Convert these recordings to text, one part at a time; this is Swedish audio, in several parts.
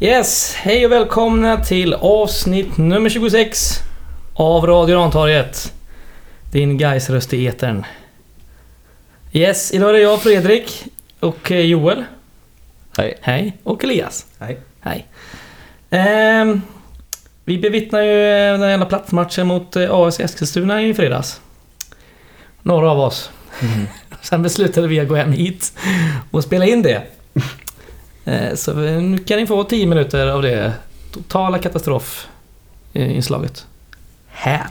Yes, hej och välkomna till avsnitt nummer 26 av Radio Rantorget. Din guys röst i etern. Yes, idag är det jag Fredrik och eh, Joel. Hej. Hej. Och Elias. Hej. Hej. Ehm, vi bevittnar ju eh, den jävla platsmatchen mot eh, AFC Eskilstuna i fredags. Några av oss. Sen beslutade vi att gå hem hit och spela in det. Eh, Så nu kan ni få 10 minuter av det totala katastrofinslaget. Här.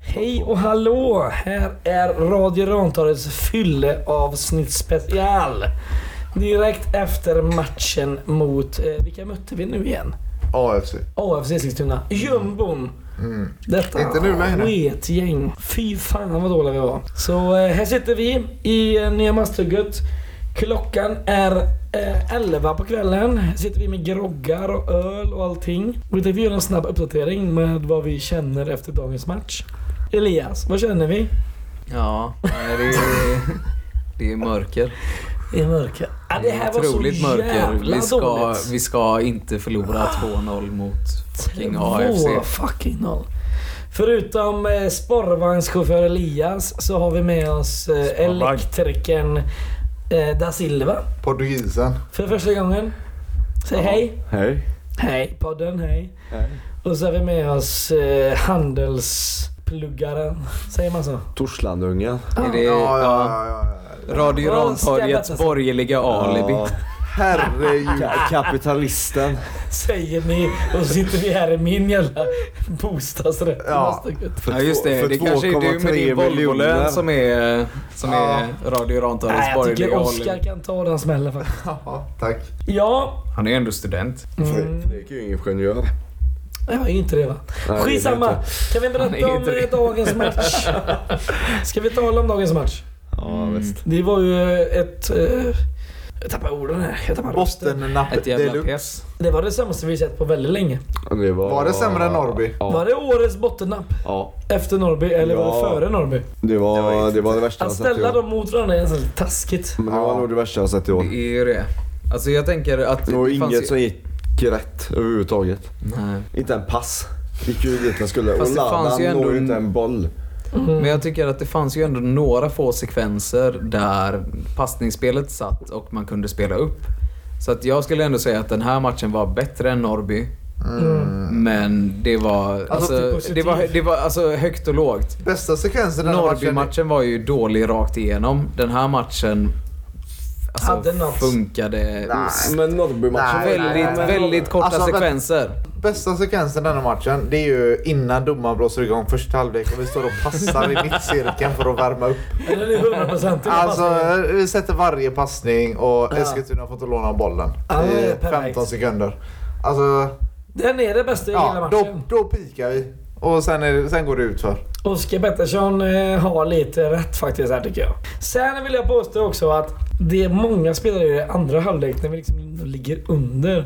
Hej och hallå! Här är Radio Rantorgets fylleavsnitt special. Direkt efter matchen mot, eh, vilka mötte vi nu igen? AFC. AFC Eskilstuna. Jumbon. Mm. Detta Inte nu längre. sketgäng. Fy fan vad dåliga vi var. Så eh, här sitter vi i eh, Nya Masthugget. Klockan är eh, 11 på kvällen. Sitter vi med groggar och öl och allting. Och vi tänkte göra en snabb uppdatering med vad vi känner efter dagens match. Elias, vad känner vi? Ja, nej, det är, det är mörker. Det är mörker. Ja, det här var så Otroligt mörker. jävla Vi ska, dåligt. vi ska inte förlora 2-0 mot fucking AFC. Fucking noll. Förutom eh, spårvagnschaufför Elias så har vi med oss eh, elektrikern eh, Da Silva. Portugisen. För första gången. Säg hej. Hej. Hej podden, hej. Hej. Och så har vi med oss eh, handelspluggaren. Säger man så? Torslandungen. Är det, Ja, ja, ja, ja. ja. Radio Rantorgets borgerliga alibi. Herregud. ka- kapitalisten. Säger ni och så sitter vi här i min jävla bostadsrätt. Ja. För Ja just det, två- det för kanske är du med 2,3 din Volvolön som är, som Ja. är Radio Rantorgets Nej, jag tycker borgerliga Oskar kan ta den smällen faktiskt. Ja, tack. Ja. Han är ändå student. Mm. Fredrik är ju ingenjör. Jag är inte det va? Nej, Skitsamma. inte. Kan vi berätta om eh, dagens match? Ska vi tala om dagens match? Ja, visst. Det var ju ett... Eh, jag tappar orden här. Jag tappar rösten. Bottennapp Ett jävla deluxe. pess. Det var det sämsta vi sett på väldigt länge. Det var, Var det sämre än Norrby? Ja. Var det årets bottennapp ja. efter Norrby eller var det Ja. före Norrby? Det var det, var det värsta jag Att sett i ställa år. dem mot varandra är nästan lite taskigt. Men det var Ja. nog det värsta jag sett i år. Det är ju det. Alltså jag tänker att... Det var fanns inget ju- som gick rätt överhuvudtaget. Nej. Inte en pass. Gick ju dit den skulle. Fast och det fanns ju Ladan ändå når ju en- inte en boll. Mm. Men jag tycker att det fanns ju ändå några få sekvenser där passningsspelet satt och man kunde spela upp. Så att jag skulle ändå säga att den här matchen var bättre än Norrby. Mm. Men det var, Alltid alltså, positiv. det var, det var alltså högt och lågt. Bästa sekvensen i den här matchen. Norrby-matchen var ju dålig rakt igenom. Den här matchen alltså, funkade Nej. Men Norrby-matchen väldigt, nej, nej. väldigt korta Alltså, sekvenser. Bästa sekvensen i den här matchen, det är ju innan domaren blåser igång första halvlek och vi står och passar i mittcirkeln för att värma upp. Eller det är 100% Alltså, vi sätter varje passning och. Eskilstuna får inte låna bollen i perfekt. 15 sekunder. Alltså, Den är det bästa i hela ja, då, matchen. då pikar vi. Och sen, är sen går det ut för. Oskar Pettersson eh, har lite rätt faktiskt här tycker jag. Sen vill jag påstå också att det är många spelare i andra halvlek när vi liksom ligger under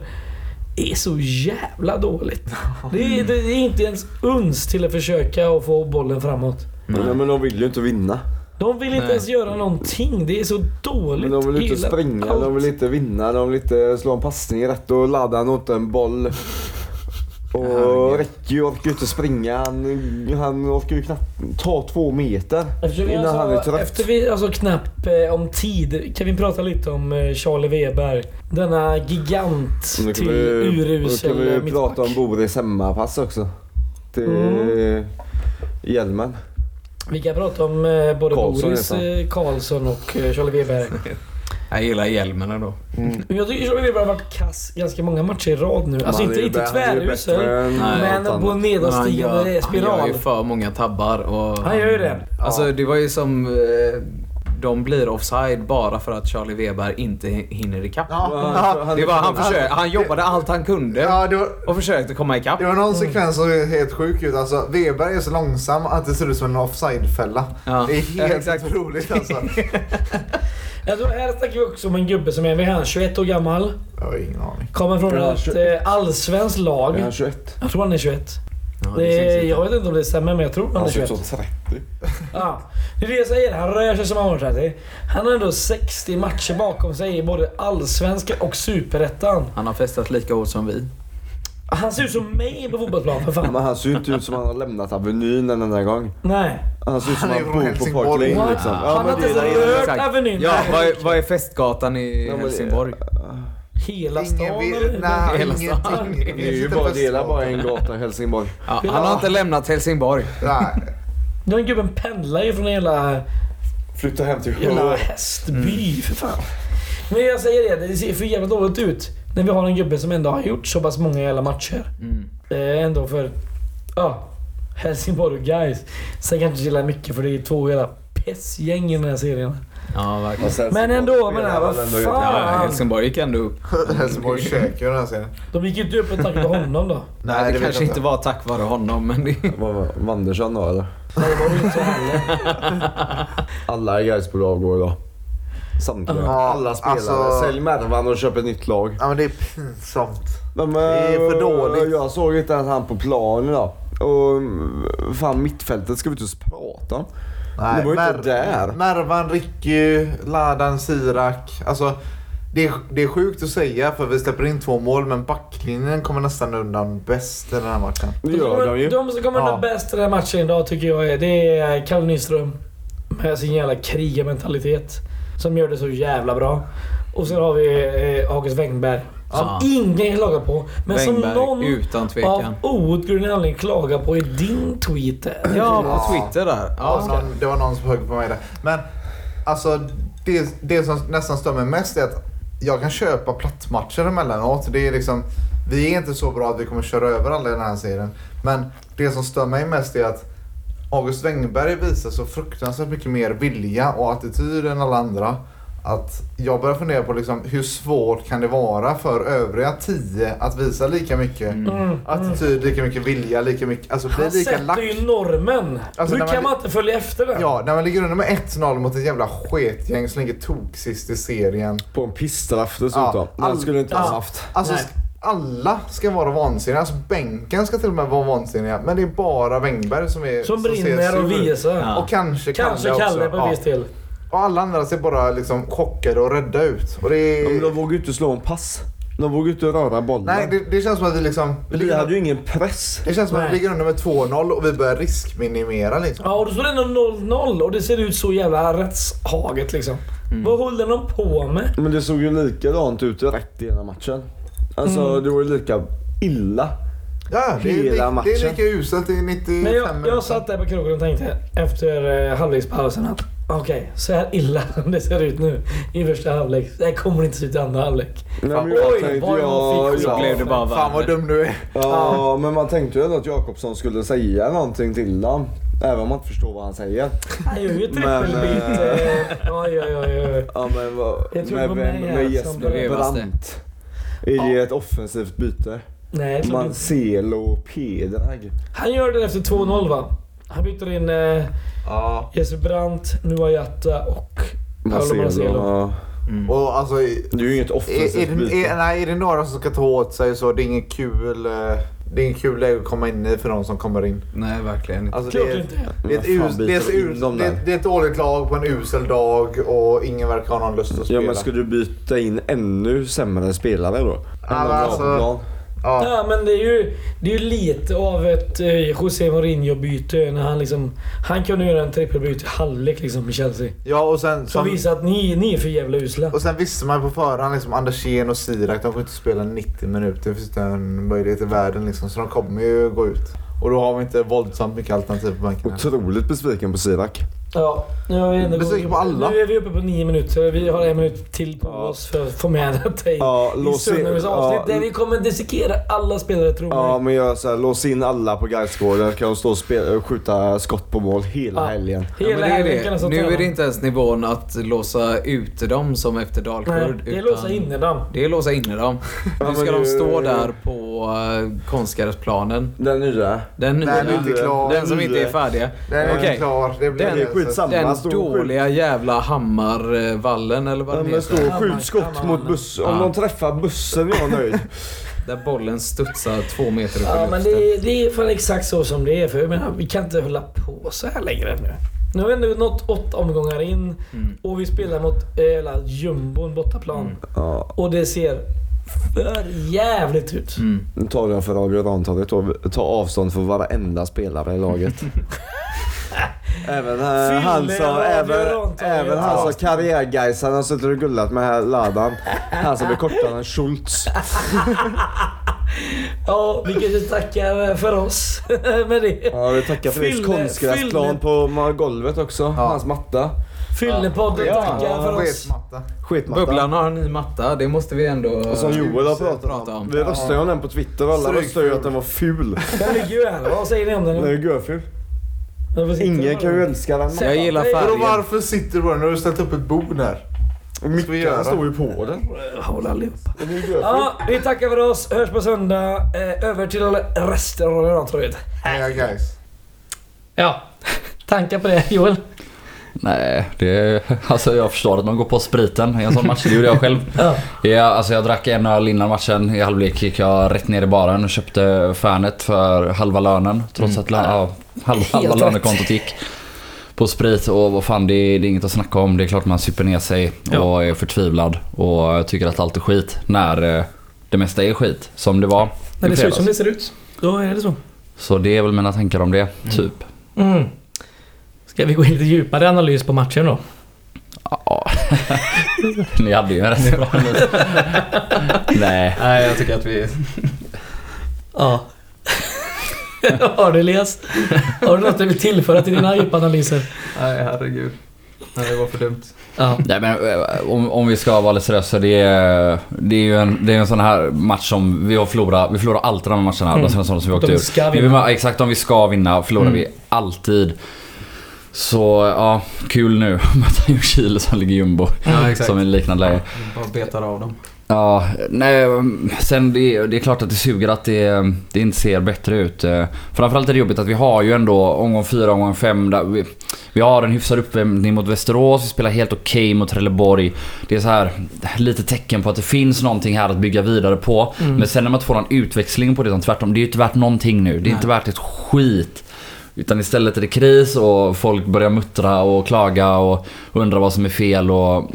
är så jävla dåligt. Det är, det är inte ens uns till att försöka att få bollen framåt. Men, men de vill ju inte vinna. De vill inte Nej. ens göra någonting. Det är så dåligt. Men de vill inte springa, allt. de vill inte vinna, de vill inte slå en passning rätt och ladda nog inte en boll. Och Herregud. Räcker ju orkar ju inte springa, han, han orkar ju knappt ta två meter Eftersom innan han är alltså, trött. efter vi alltså knappt eh, om tid kan vi prata lite om eh, Charlie Weber. Denna gigant Nu till vi, nu urusel kan vi eh, prata om Boris hemmapass också. Till Mm. hjälmen. Vi kan prata om eh, både Karlsson Boris eh, Karlsson och eh, Charlie Weber. Jag gillar hjälmarna då. Men Jag tycker Charlie Weber har varit kass ganska många matcher i rad nu. Alltså Han inte, inte han tvärusel. Men på en han nedåtstigande gör, han gör spiral. ju för många tabbar. Och Han gör ju det. Alltså det var ju som... Eh, de blir offside bara för att Charlie Weber inte hinner ikapp. Ja, han- Det var, han, försökte, han jobbade allt han kunde Ja, det var, och försökte komma ikapp. det var någon sekvens som är helt sjuk ut. Alltså, Weber är så långsam att det ser ut som en offside-fälla. Ja. Det är helt exakt. otroligt alltså. Tror här snackar vi också om en gubbe som är, vad är han, 21 år gammal. Jag har ingen aning. Kommer från ett 21. eh, allsvenskt Är lag. han 21? Jag tror han är 21. Ja, Det, inte. jag vet inte om det stämmer, men jag tror han Han är ser ut 21. som 30. Ja, det är det jag säger. Han rör sig som han var 30. Han har ändå 60 matcher bakom sig i både Allsvenskan och Superettan. Han har festat lika hårt som vi. Han ser ut som mig på fotbollsplan för fan. Men han ser ju inte ut som han har lämnat Avenyn en enda gång. Nej. Han ser ut som Han han bor på. Park Lane liksom. han har inte det ens rört. Avenyn. Ja, vad är, vad är festgatan i Ja, Helsingborg? Hela stan Ingen vet, eller? nej, Hela ingenting. stan. Det är ju bara, är bara en gata i Helsingborg. Ja, han har inte lämnat Helsingborg. Nej. Den gubben pendlar ju från jävla, Flytta hem till jävla Hö. hästby för fan. Men jag säger det, det ser för jävligt dåligt ut. När vi har en gubbe som ändå har gjort så pass många jävla matcher. Mm. Eh, ändå för... Ja. Helsingborg guys. Sen kanske inte gillar mycket för det är två jävla pissgäng i den här serien. Ja, verkligen. Men ändå, men här, vad Ja, fan. Helsingborg gick ändå upp. Helsingborg käkar ju den här serien. De gick ju inte upp tack vare honom då. Nej, det det, kanske inte var tack vare honom, men det... Var Wanderson då eller? Nej, det var ju inte så heller. Alla är Gaisbolag går idag. Samtliga. Ja, Alla spelare. alltså- Sälj Mervan och köp ett nytt lag. Ja men det är pinsamt. Men, Det är för dåligt. Jag såg inte ens han på planen idag. Och fan mittfältet ska vi inte ens prata om. Det var ju inte där. Mervan, Ricky, Ladan, Sirak. Alltså, det är, det är sjukt att säga för vi släpper in två mål men backlinjen kommer nästan undan bäst i den här matchen. Det gör de ju. De som kommer Ja. undan bäst i den här matchen idag tycker jag är, det är Kalle Nyström. Med sin jävla krigarmentalitet. Som gör det så jävla bra. Och sen har vi eh, August Wengberg. Som Ja. ingen klagar på. Men som Wengberg, någon utan av outgrundlig anledning klagar på i din tweet. där. Ja, Ja. på Twitter där. Ja, Ja, någon, det var någon som högg på mig där. Men alltså det, det som nästan stör mig mest är att jag kan köpa plattmatcher emellanåt. Det är liksom, vi är inte så bra att vi kommer köra över alla i den här serien. Men det som stör mig mest är att August Wengberg visar så fruktansvärt mycket mer vilja och attityd än alla andra. Att jag börjar fundera på liksom, hur svårt kan det vara för övriga tio att visa lika mycket Mm. attityd, lika mycket vilja, lika mycket, alltså bli Han lika sätter lack. ju normen. Alltså, Hur kan man- man inte följa efter den? Ja, när man ligger under med 1-0 mot ett jävla sketgäng som ligger toksist i serien. På en pissstraff dessutom. Ja, Den all- skulle inte ha ja. haft. Alltså, Nej. alla ska vara vansinniga. Alltså bänken ska till och med vara vansinniga. Men det är bara Wengberg som är Som ser brinner och visar. Ja. Och kanske Kalle Kanske också. Kalle på Ja. viss del. Och alla andra ser bara liksom chockade och rädda ut. Och det är... Ja, men de vågar ju inte slå en pass. De vågar ju inte röra bollen. Nej, det, det känns som att vi liksom... Vi Vi ligger, hade ju ingen press. det känns som att Nej. vi ligger under med 2-0 och vi börjar riskminimera liksom. Ja, och då står det ändå 0-0 och det ser ut så jävla rättshaget liksom. Mm. Vad håller de på med? Men det såg ju likadant ut rätt i hela matchen. Alltså Mm. det var ju lika illa. Ja, det är, Hela li- det är matchen. lika uselt i 95 Men jag, jag satt där på krogen och tänkte efter eh, halvlekspausen att okej, så här illa som det ser ut nu i första halvlek. Det här kommer inte se ut i andra halvlek. Nej, Fan, men jag oj, tänkte, vad jag ja, fick Så ja, blev det bara Fan vad dum du är. ja, men man tänkte ju ändå att Jakobsson skulle säga någonting till dem. Även om man inte förstår vad han säger. Han gör ju trippelbyte. Oj, oj, oj, oj. Ja men vad, Jag tror med, det med, med som Jesper. Brandt. Är det ett offensivt byte? Nej, och Pedrag. Han gör det efter 2-0 va? Han byter in eh, Ja. Jesper Brandt, Nuayata och Paolo Marcelo. Ja. Och alltså... Det är ju inget offensivt är, byte. det- är, nej, är det några som ska ta åt sig så det är inget kul... eh, Det är inget kul läge att komma in i för de som kommer in. Nej, verkligen inte. Alltså det, är, det, är ett us, det, är ett us, det, är- det är ett dåligt lag på en usel dag och ingen verkar ha någon lust att Ja spela. men ska du byta in ännu sämre spelare då? Ja, Än alltså-? Ja. Ja, men det är ju, det är ju lite av ett eh, José Mourinho-byte när han liksom... Han kunde göra en trippelbyte i halvlek liksom i Chelsea. ja, och sen... Som Som, visar att ni, ni är för jävla usla. och sen visste man på förhand liksom Andersén och Sirak, de får inte spela 90 minuter. Det finns inte en möjlighet i världen liksom. Så de kommer ju gå ut. Och då har vi inte våldsamt mycket alternativ på heller. Otroligt besviken på Sirak. Ja, nu har vi ändå Besviken på alla. Nu är vi uppe på nio minuter. Vi har en minut till på Ja. oss för att få med detta i, Ja, i lås in- söndagens avsnitt. ja. Där vi kommer dissekera alla spelare, tror Ja jag. men gör såhär, lås in alla på Gaisgården kan de stå och spela, skjuta skott på mål hela Ja. helgen. Ja, Hela men det är det. alltså Nu är det inte ens nivån att låsa ute dem som efter Nej, Dalkurd. det är låsa inne dem. Det är låsa inne dem. Ja, Nu ska de stå där på uh, konstgräsplanen. Den nya. Den, Den är inte klar. den som inte är färdiga. Den är Okej. klar. Det blir är skitsamma. Den Stå dåliga jävla Hammarvallen eller vad Ja, den men stå heter. och skjut skott mot buss. Om Ja. de träffar bussen är jag nöjd. Där bollen studsar två meter upp Ja i men luften. det, det är fan exakt så som det är. För jag menar, vi kan inte hålla på så här längre nu. Nu har vi ändå nått åtta omgångar in Mm. och vi spelar mot hela jumbon bortaplan. Mm. Ja. Och det ser för jävligt ut. Mm. Nu tar jag för Radio Rantorget och tar avstånd från varenda spelare i laget. även eh, han som, även, även han som karriärgeisaren har suttit och gullat med här ladan. Han som är kortare än Schultz. Ja, vi kanske tackar för oss med det. Ja, vi tackar för det. Fylle- Konstgräsplan på golvet också. Hans matta. Fyllepodden Ja. tackar för oss. Sketmatta. Skitmatta. Bubblan har en ny matta, det måste vi ändå Och som Joel har pratat prata om. om. Vi röstade ju om den på Twitter och alla Stryk röstade ju ful. att den var ful. Den ligger ju här. Vad säger ni om den? Den är ju görful. Ingen kan ju älska den. Jag gillar Vadå färgen. varför sitter du bara Nu har du ställt upp ett bord där. Mickan göra? står ju på den. Håll allihopa. Ja, vi tackar för oss. Hörs på söndag. Eh, över till resten av Rantorget. Heja guys. Ja, tankar på det Joel? Nej, det, alltså jag förstår att man går på spriten i en sån match. Det gjorde jag själv. Ja. Alltså jag drack en öl innan matchen. I halvlek gick jag rätt ner i baren och köpte Fernet för halva lönen. Trots att lön, ja, halva, halva lönekontot gick på sprit. Och vad fan, det är, det är inget att snacka om. Det är klart man super ner sig Ja. och är förtvivlad. Och tycker att allt är skit. När eh, det mesta är skit. Som det var När det ser ut som det ser ut. Då är det så. Så det är väl mina tankar om det, typ. Mm. Ska vi gå in lite djupare analys på matchen då? Ja. Ni hade ju en rätt bra analys. Nej. Nej, jag tycker att vi... Ja. Har du Elias? Har du något du vill tillföra till dina djupa analyser? Nej, herregud. Nej, det var för dumt. Ja. Nej men eh, om, om vi ska vara lite seriösa. Det är, det är ju en, det är en sån här match som vi har förlorat. Vi förlorar alltid de här matcherna. Mm. De senaste som vi åkte ur. vinna. Exakt, om vi ska vinna förlorar Mm. vi alltid. Så ja, kul nu möta Ljungskile som ligger jumbo. Ja. Som i liknande läge. Vi bara betar av dem. Ja, nej, sen det, det är klart att det suger att det, det inte ser bättre ut. Framförallt är det jobbigt att vi har ju ändå omgång 4, omgång 5 där vi, vi har en hyfsad uppvärmning mot Västerås, vi spelar helt okej mot Trelleborg. Det är så här lite tecken på att det finns någonting här att bygga vidare på. Mm. Men sen när man inte får någon utväxling på det, utan tvärtom, det är ju inte värt någonting nu. Det är inte värt ett skit. Utan istället är det kris och folk börjar muttra och klaga och undra vad som är fel och...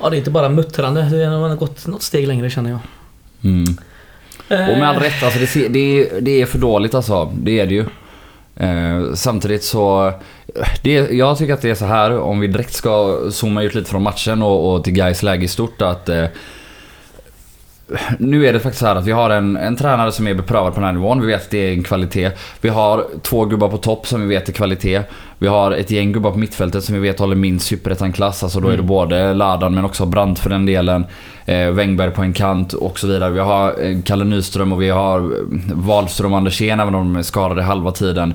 ja, det är inte bara muttrande. Det har gått något steg längre känner jag. Mm. Eh, Och med all rätt, alltså det, det, är, det är för dåligt alltså. Det är det ju. Eh, samtidigt så... Det, jag tycker att det är så här, om vi direkt ska zooma ut lite från matchen och, och till Gais läge i stort att... Eh, nu är det faktiskt så här att vi har en, en tränare som är beprövad på den här nivån. Vi vet att det är en kvalitet. Vi har två gubbar på topp som vi vet är kvalitet. Vi har ett gäng gubbar på mittfältet som vi vet håller minst superettan-klass. Alltså då är det både Ladan men också Brandt för den delen. Eh, Wängberg på en kant och så vidare. Vi har eh, Kalle Nyström och vi har eh, Wahlström och Andersén även om de är skadade halva tiden.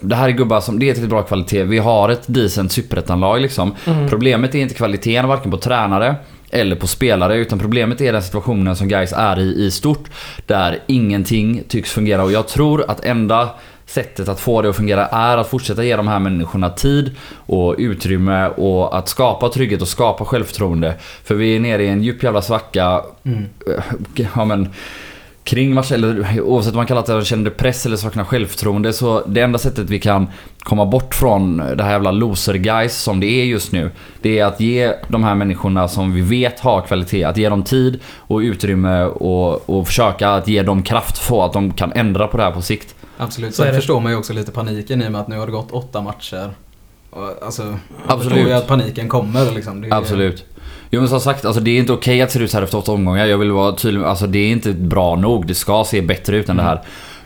Det här är gubbar som, det är till bra kvalitet. Vi har ett decent superettanlag liksom. Mm. Problemet är inte kvaliteten varken på tränare eller på spelare utan problemet är den situationen som guys är i i stort. Där ingenting tycks fungera och jag tror att enda sättet att få det att fungera är att fortsätta ge de här människorna tid och utrymme och att skapa trygghet och skapa självförtroende. För vi är nere i en djup jävla svacka. eh, Ja, men, kring match, eller oavsett om man kallar det att känner press eller saknar självförtroende så det enda sättet vi kan komma bort från det här jävla loser guys som det är just nu. Det är att ge de här människorna som vi vet har kvalitet, att ge dem tid och utrymme och, och försöka att ge dem kraft för att de kan ändra på det här på sikt. Absolut. Sen förstår man ju också lite paniken i och med att nu har det gått åtta matcher. Alltså, jag Absolut. förstår ju att paniken kommer liksom. Det är, Absolut. Jo men som sagt, alltså det är inte okej att det ser ut så här efter åtta omgångar. Jag vill vara tydlig alltså det är inte bra nog. Det ska se bättre ut än det här.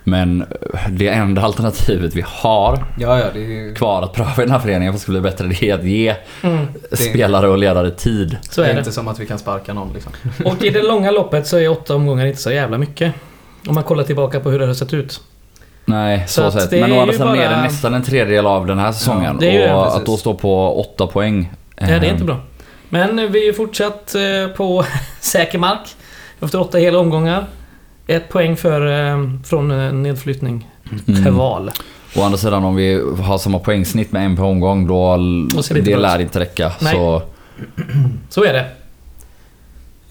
Men eh, det enda alternativet vi har Ja, ja, det är ju... kvar att pröva i den här föreningen för att det ska bli bättre, det är att ge Mm. spelare och ledare tid. Så det är är det. inte som att vi kan sparka någon liksom. Och i det långa loppet så är åtta omgångar inte så jävla mycket. Om man kollar tillbaka på hur det har sett ut. Nej, Så så, att sett. det Men är å andra sidan är bara- det nästan en tredjedel av den här säsongen. det är det, och precis. att då stå på åtta poäng. Ja, det är eh, inte bra. Men vi är fortsatt eh, på säker mark. Efter åtta hela omgångar. Ett poäng för, eh, från eh, nedflyttning. Mm. Kval. Å andra sidan om vi har samma poängsnitt med en per omgång då... Det Det, lär inte räcka. Nej. Så Så är det.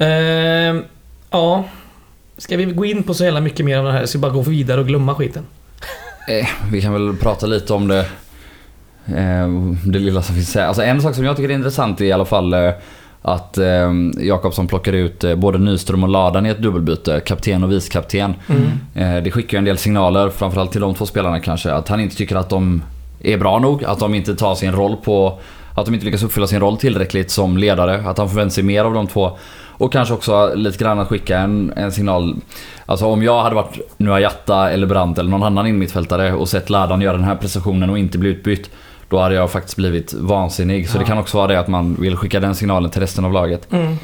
Ehm, ja. Ska vi gå in på så jävla mycket mer av det här? Ska vi bara gå vidare och glömma skiten? Eh, vi kan väl prata lite om det. Eh, det lilla som finns säga. Alltså en sak som jag tycker är intressant är i alla fall eh, att eh, Jakobsson plockar ut eh, både Nyström och Ladan i ett dubbelbyte. Kapten och vicekapten. Eh, det skickar ju en del signaler, framförallt till de två spelarna kanske. Att han inte tycker att de är bra nog. Att de inte tar sin roll på... Att de inte lyckas uppfylla sin roll tillräckligt som ledare. Att han förväntar sig mer av de två. Och kanske också lite grann att skicka en, en signal. Alltså om jag hade varit Nuayatta eller Brandt eller någon annan innermittfältare och sett Ladan göra den här prestationen och inte bli utbytt. Då hade jag faktiskt blivit vansinnig. Så Ja. det kan också vara det att man vill skicka den signalen till resten av laget. Mm.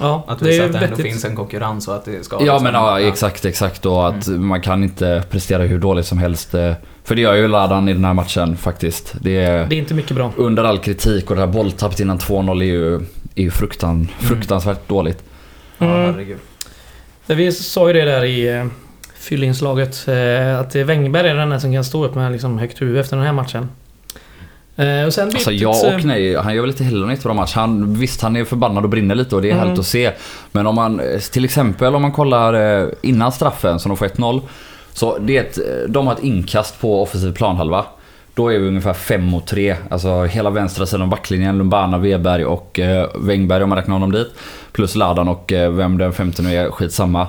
Ja, Att det är visa att det ändå finns en konkurrens och att det ska... Ja liksom- men ja, exakt, exakt. Och att man kan inte prestera hur dåligt som helst. eh, För det gör ju Ladan i den här matchen faktiskt. Det är Det är inte mycket bra. under all kritik och det här bolltappet innan 2-0 är ju, är ju fruktan, fruktansvärt dåligt. Ja, Mm. herregud. Vi sa ju det där i fyllinslaget. Eh, att Wängberg är den enda som kan stå upp med liksom, högt huvud efter den här matchen. Eh, och sen Alltså ja och nej. Han gör väl inte heller en jättebra match. Han, visst, han är förbannad och brinner lite och det är Mm. härligt att se. Men om man, eh, till exempel om man kollar innan straffen som de får 1-0. Så det är ett, de har ett inkast på offensiv planhalva. Då är vi ungefär 5 mot 3. Alltså hela vänstra sidan av backlinjen. Lumbana, Weberg och eh, Wängberg om man räknar honom dit. Plus Ladan och eh, vem den femte nu är, skitsamma.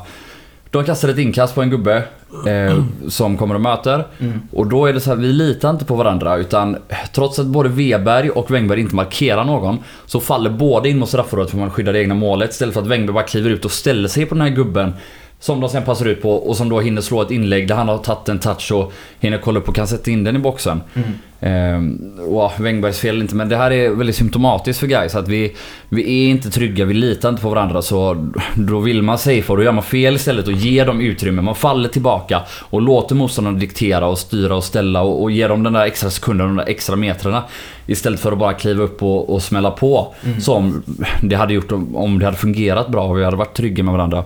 De kastar ett inkast på en gubbe eh, som kommer och möter. Mm. Och då är det så här, vi litar inte på varandra utan trots att både Weberg och Wängberg inte markerar någon så faller båda in mot straffområdet för man skyddar det egna målet istället för att Wängberg bara kliver ut och ställer sig på den här gubben som de sen passar ut på och som då hinner slå ett inlägg där han har tagit en touch och hinner kolla upp och kan sätta in den i boxen. Mm. Ehm, och Wängbergs fel inte men det här är väldigt symptomatiskt för guys att vi, vi är inte trygga, vi litar inte på varandra så då vill man safea och då gör man fel istället och ger dem utrymme. Man faller tillbaka och låter motståndarna diktera och styra och ställa och, och ge dem den där extra sekunden, de där extra metrarna. Istället för att bara kliva upp och, och smälla på. Som det hade gjort om, om det hade fungerat bra och vi hade varit trygga med varandra.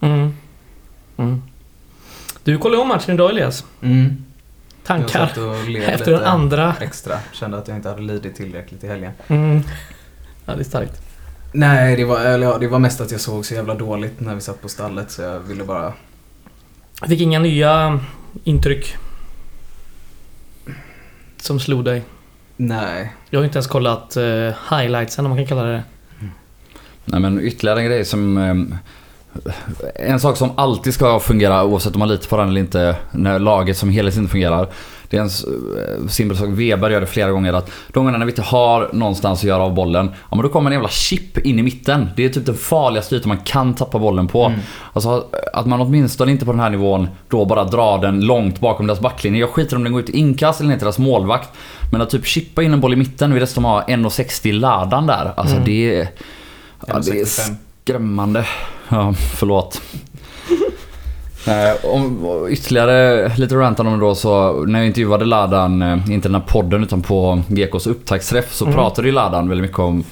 Mm. Mm. Du kollade om matchen idag Elias. Mm. Tankar satt och led efter den andra. extra. Kände att jag inte hade lidit tillräckligt i helgen. Mm. Ja, det är starkt. Nej, det var, eller ja, det var mest att jag såg så jävla dåligt när vi satt på stallet så jag ville bara... Jag fick inga nya intryck. Som slog dig. Nej. Jag har inte ens kollat uh, highlightsen om man kan kalla det Nej men ytterligare en grej som... ehm, En sak som alltid ska fungera oavsett om man litar på den eller inte när laget som helhet inte fungerar. Det är en eh, simpel sak. Weber gör det flera gånger att de gångerna vi inte har någonstans att göra av bollen. Ja men då kommer en jävla chip in i mitten. Det är typ den farligaste ytan man kan tappa bollen på. Mm. Alltså att man åtminstone inte på den här nivån då bara drar den långt bakom deras backlinje. Jag skiter om den går ut i inkast eller ner till deras målvakt. Men att typ chippa in en boll i mitten vid dessutom ha 1,60 ladan där. Alltså Mm. det är... Ja, det är 1,65. Skrämmande. Ja, förlåt. Nej, om, ytterligare lite rantan om det då så när jag intervjuade Ladan, eh, inte den här podden utan på GKs upptaktsträff så Mm. pratade ju Ladan väldigt mycket om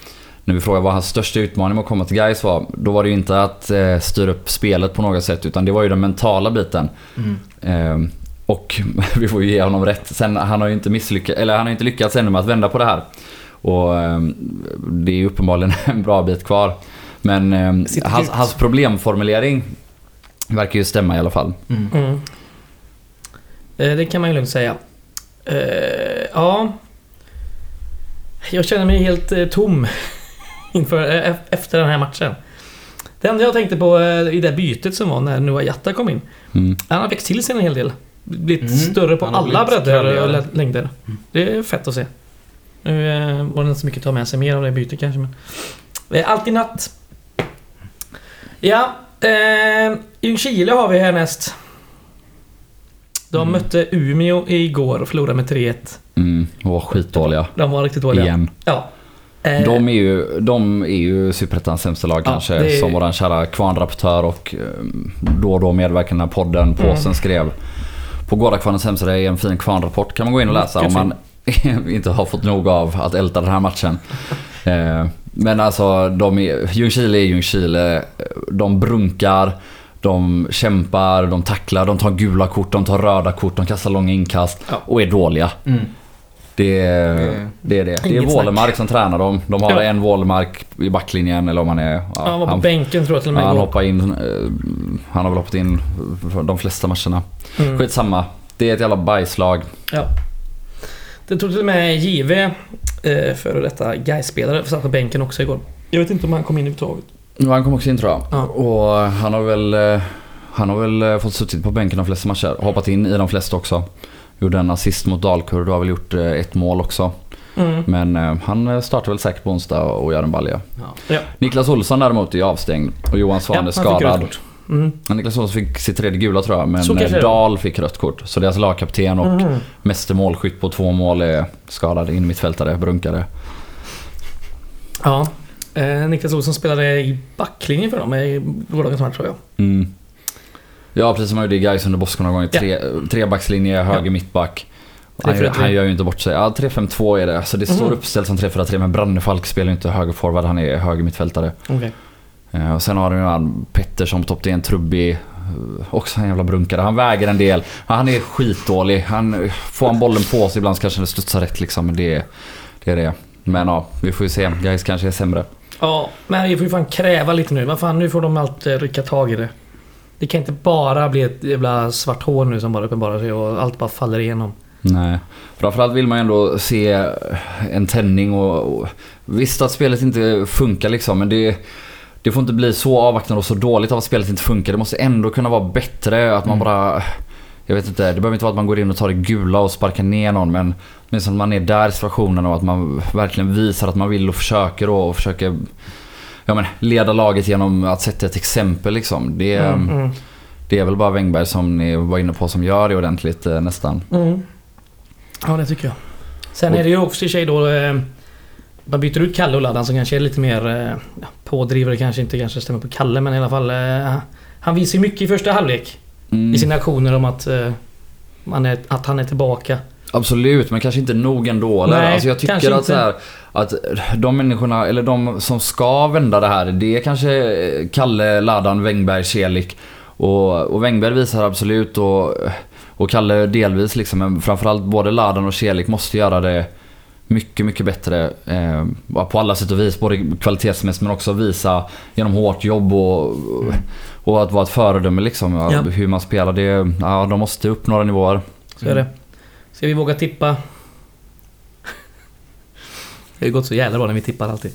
när vi frågade vad hans största utmaning med att komma till Gais var. Då var det ju inte att eh, styra upp spelet på något sätt utan det var ju den mentala biten. Mm. Eh, och vi får ju ge honom rätt. Sen han har ju inte misslyckats, eller han har inte lyckats ännu med att vända på det här. Och eh, det är ju uppenbarligen en bra bit kvar. Men eh, hans, hans problemformulering verkar ju stämma i alla fall. Mm. Mm. Eh, det kan man ju lugnt säga. Eh, ja. Jag känner mig helt eh, tom inför, eh, efter den här matchen. Det enda jag tänkte på i det bytet som var när Noah Jatta kom in. Mm. Han har växt till sig en hel del. Blivit Mm. större på alla bredder och längder. Mm. Det är fett att se. Nu var det inte så mycket att ta med sig mer av det bytet kanske men... Alltid natt. Ja, eh, Ljungskile har vi härnäst. De Mm. mötte Umeå igår och förlorade med 3-1. Mm, och var skitdåliga. De var riktigt dåliga. Igen. Ja. Eh, De är ju, de är ju Superettans sämsta lag Ja, kanske. är- Som våran kära kvarnrapportör och eh, då och då medverkande podden, Påsen, Mm. skrev. På Gårdakvarnens hemsida är en fin kvarnrapport. Kan man gå in och läsa Mycket om man inte har fått nog av att älta den här matchen. Eh, Men alltså, de är, Ljungskile är Ljungskile. De brunkar, de kämpar, de tacklar, de tar gula kort, de tar röda kort, de kastar långa inkast Ja. och är dåliga. Mm. Det, är- det är det. Det är. Wålemark som tränar dem. De har Ja. en Wålemark i backlinjen eller om han är... Ja, han var på han, bänken tror jag till och med han hoppar in. eh, Han har väl hoppat in för de flesta matcherna. Mm. Skitsamma. Det är ett jävla bajslag. Ja. Det tog till och med JV, eh, före detta Gais-spelare, satt på bänken också igår. Jag vet inte om han kom in överhuvudtaget. Ja, Han kom också in tror jag. Ja. Och han har väl... eh, Han har väl eh, fått suttit på bänken de flesta matcher. Hoppat in i de flesta också. Gjorde en assist mot Dalkurd och har väl gjort eh, ett mål också. Mm. Men eh, han startar väl säkert på onsdag och gör en balja. Ja. Niklas Olsson däremot är avstängd och Johan Svahn är han fick rött skadad. Mm. Ja, Niklas Olsson fick sitt tredje gula tror jag, men Dahl fick rött kort. Så deras lagkapten och Mm. meste målskytt på två mål är skadad. In mittfältare, brunkare. Ja. Eh, Niklas Olsson spelade i backlinjen för dem i gårdagens match tror jag. Mm. Ja, precis som han gjorde i Gais under Bosko några gånger. Ja. Tre, trebackslinje, höger mittback. Han, 3-4-3. han gör ju inte bort sig. Ja, 3-5-2 är det. Så det står Mhm. uppställt som 3-4-3 men Brannefalk spelar ju inte högerforward, han är höger mittfältare. Okej. Eh, Och sen har du ju han Pettersson på topp, det är en trubbig, eh, också en jävla brunkare. Han väger en del. Han är skitdålig. Han, får han bollen på sig ibland så kanske det studsar rätt liksom. Men det, det är det. Men ja, vi får ju se. Guys kanske är sämre. Ja, men vi får ju fan kräva lite nu. Vad fan, nu får de alltid rycka tag i det. Det kan inte bara bli ett jävla svart hål nu som bara uppenbarar sig och allt bara faller igenom. Nej. Framförallt vill man ju ändå se en tändning och, och visst att spelet inte funkar liksom men det det får inte bli så avvaktande och så dåligt av att spelet inte funkar. Det måste ändå kunna vara bättre. Att man bara... Jag vet inte, det behöver inte vara att man går in och tar det gula och sparkar ner någon men åtminstone att man är där i situationen och att man verkligen visar att man vill och försöker och, försöker ja, men, leda laget genom att sätta ett exempel liksom. Det, Mm, mm, det är väl bara Wängberg som ni var inne på som gör det ordentligt eh, nästan. mm. Ja, det tycker jag. Sen är det ju också i sig då... Eh, man byter ut Kalle och Laddan som kanske är lite mer eh, ja, pådrivare kanske inte kanske stämmer på Kalle men i alla fall... Eh, han visar ju mycket i första halvlek. Mm. I sina aktioner om att, eh, man är, att han är tillbaka. Absolut, men kanske inte nog ändå. Eller? Nej, alltså jag tycker att, så här, att de människorna, eller de som ska vända det här, det är kanske Kalle, Ladan, Wängberg, Celik. Och, och Wängberg visar absolut och, och Kalle delvis liksom, men framförallt både Ladan och Celik måste göra det mycket, mycket bättre eh, på alla sätt och vis. Både kvalitetsmässigt men också visa genom hårt jobb och, och att vara ett föredöme liksom. Ja. Hur man spelar. Det, ja, de måste upp några nivåer. Så är det. Ska vi våga tippa? Det har gått så jävla bra när vi tippar alltid.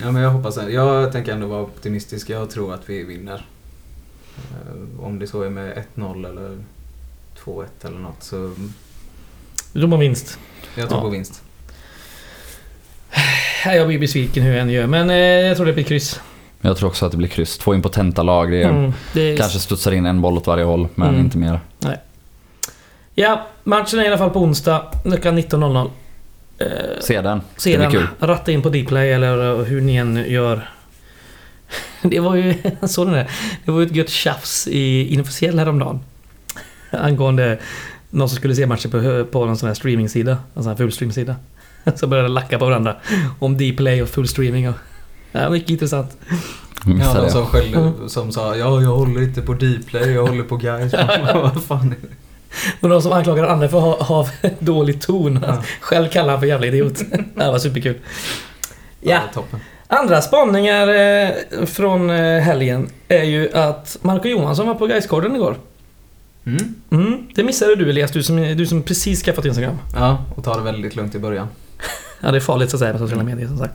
Ja, men jag hoppas det. Jag tänker ändå vara optimistisk. Jag tror att vi vinner. Eh, Om det så är med 1-0 eller 2-1 eller något så Du tror på vinst. jag tror Ja. på vinst. Jag blir besviken hur jag än gör men eh, jag tror det blir kryss. Jag tror också att det blir kryss. Två impotenta lag. Det Mm, det kanske studsar in en boll åt varje håll, men Mm. inte mer. Ja, matchen är i alla fall på onsdag klockan 19.00. Eh, Se den. se det blir den, kul. ratta in på Dplay eller eh, hur ni än gör. Det var ju, såg den där. Det var ju ett gött tjafs i inofficiell häromdagen. Angående någon som skulle se matchen på, på någon sån här streamingsida. En sån här fullstreamsida. Så började lacka på varandra. Om Dplay och fullstreaming och... Ja, mycket intressant. Ja, de som, skällde, som sa ja, jag håller inte på Dplay, jag håller på guys. Vad fan är det? Och de som anklagar andra för att ha, ha dålig ton. Ja. Själv kallar han för jävla idiot. Det var superkul. Ja, toppen. andra spaningar eh, från eh, helgen är ju att Marco Johansson var på Gaisgården igår. Mm. Mm, det missade du Elias, du som, du som precis skaffat Instagram. Ja, och ta det väldigt lugnt i början. Ja, det är farligt så att säga med sociala medier som sagt.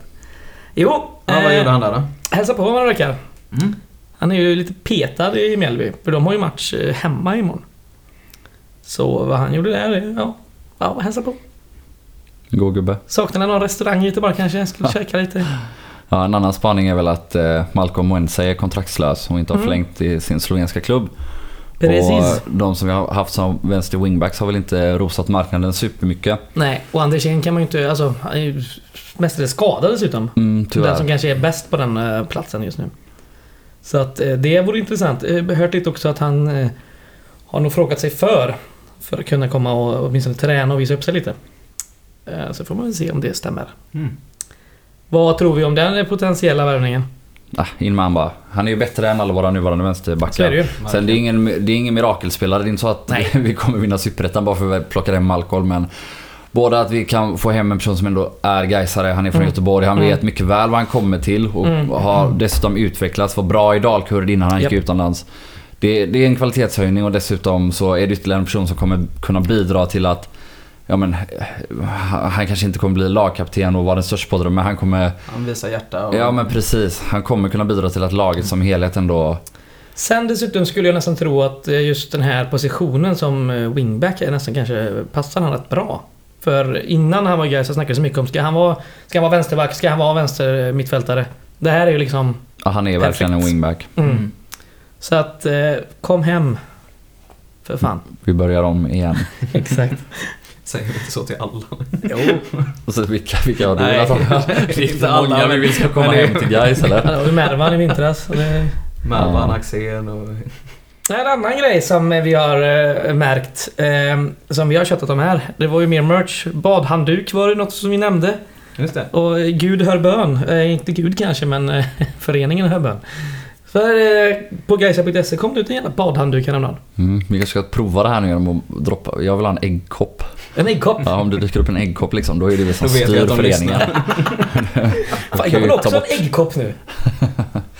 Jo, Ja, vad eh, gjorde han där då? hälsa på några veckor. Mm. Han är ju lite petad i Mjällby, för de har ju match eh, hemma imorgon. Så vad han gjorde där, är- ja, ja hälsa på. God gubbe. Saknar någon restaurang i Göteborg kanske? Skulle käka lite. Ja, en annan spaning är väl att eh, Malcolm Wense är kontraktslös och inte har Mm. förlängt i sin slovenska klubb. Precis. Och de som vi har haft som vänster wingbacks har väl inte rosat marknaden supermycket. Nej, och Andersén kan man ju inte... Alltså, han är ju mestadels skadad dessutom. Mm, Den som tyvärr. kanske är bäst på den eh, platsen just nu. Så att eh, det vore intressant. Jag har hört lite också att han eh, har nog frågat sig för. För att kunna komma och åtminstone träna och visa upp sig lite. Eh, Så får man väl se om det stämmer. Mm. Vad tror vi om den potentiella värvningen? Ah, han bara. Han är ju bättre än alla våra nuvarande vänsterbackar. Det. Sen det är ingen, det är ingen mirakelspelare. Det är inte så att Nej. vi kommer vinna Superettan bara för att vi plockar hem Malcolm. Men Både att vi kan få hem en person som ändå är Gaisare, han är från Mm. Göteborg, han Mm. vet mycket väl vad han kommer till och Mm. har dessutom utvecklats, var bra i dalkurd innan han gick Japp. utomlands. Det, det är en kvalitetshöjning och dessutom så är det ytterligare en person som kommer kunna bidra till att Ja men, eh, han kanske inte kommer bli lagkapten och vara den största på det, men han kommer... Han visar hjärta och... Ja men precis, han kommer kunna bidra till att laget som helhet ändå... Sen dessutom skulle jag nästan tro att eh, just den här positionen som eh, wingback är nästan kanske passar han rätt bra. För innan han var i så snackades det mycket om ska han vara, ska han vara vänsterback, ska han vara vänster mittfältare. Det här är ju liksom... Ja, han är verkligen en Perfekt. wingback. Mm. Mm. Så att, kom hem. För fan. Vi börjar om igen. Exakt. Säger vi inte så till alla. Jo. Och så vilka, vilka har du Nej, det är inte Många alla, vi men- vill ska komma hem till guys eller? Ja, det var Mervan i vintras. Det... Mervan Ja. Axén och... En annan grej som vi har eh, märkt, eh, som vi har köttat om här, det var ju mer merch. Badhandduk var det något som vi nämnde. Just det. Och eh, Gud hör bön. Eh, inte Gud kanske, men eh, föreningen hör bön. För eh, på gaisa.se kom det ut en jävla badhandduk häromdagen. Mm, vi kanske ska prova det här nu genom att droppa. Jag vill ha en äggkopp. En äggkopp. Ja, om det dyker upp en äggkopp liksom, då är det vi som styr föreningen. Fan, jag vill också ha en äggkopp nu.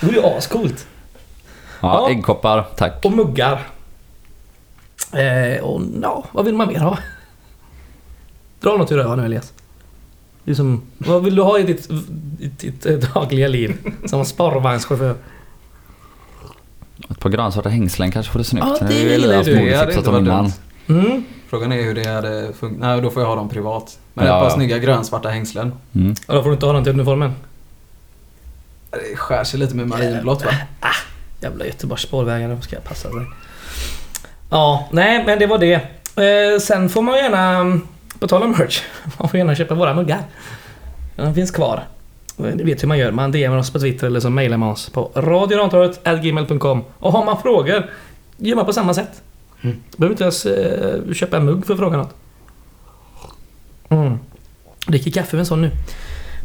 Det vore ju ascoolt. Ja, Ja. äggkoppar, tack. Och muggar. Eh, och ja, vad vill man mer ha? Dra något ur röven nu Elias. Det är som, vad vill du ha i ditt, i ditt eh, dagliga liv? Som sparvagnschaufför. Ett par grönsvarta hängslen kanske vore snyggt. Ja, det är gillar Elias du. Det hade tipsat inte om innan. Mm. Frågan är hur det hade funkat. Nej, då får jag ha dem privat. Men Ja, ett par ja. snygga grönsvarta hängslen. Mm. Och då får du inte ha den till uniformen. Det skär sig lite med marinblått va? Jävla Göteborgs spårvägar, de ska passa sig. Ja, nej men det var det. Eh, sen får man gärna, på tal om merch, man får gärna köpa våra muggar. De finns kvar. Ni vet hur man gör, man DMar oss på Twitter eller så mailar man oss på radiorantorget.gmail.com Och har man frågor, gör man på samma sätt. Mm. Behöver inte ens eh, köpa en mugg för att fråga något. Mm. Dricker kaffe med en sån nu.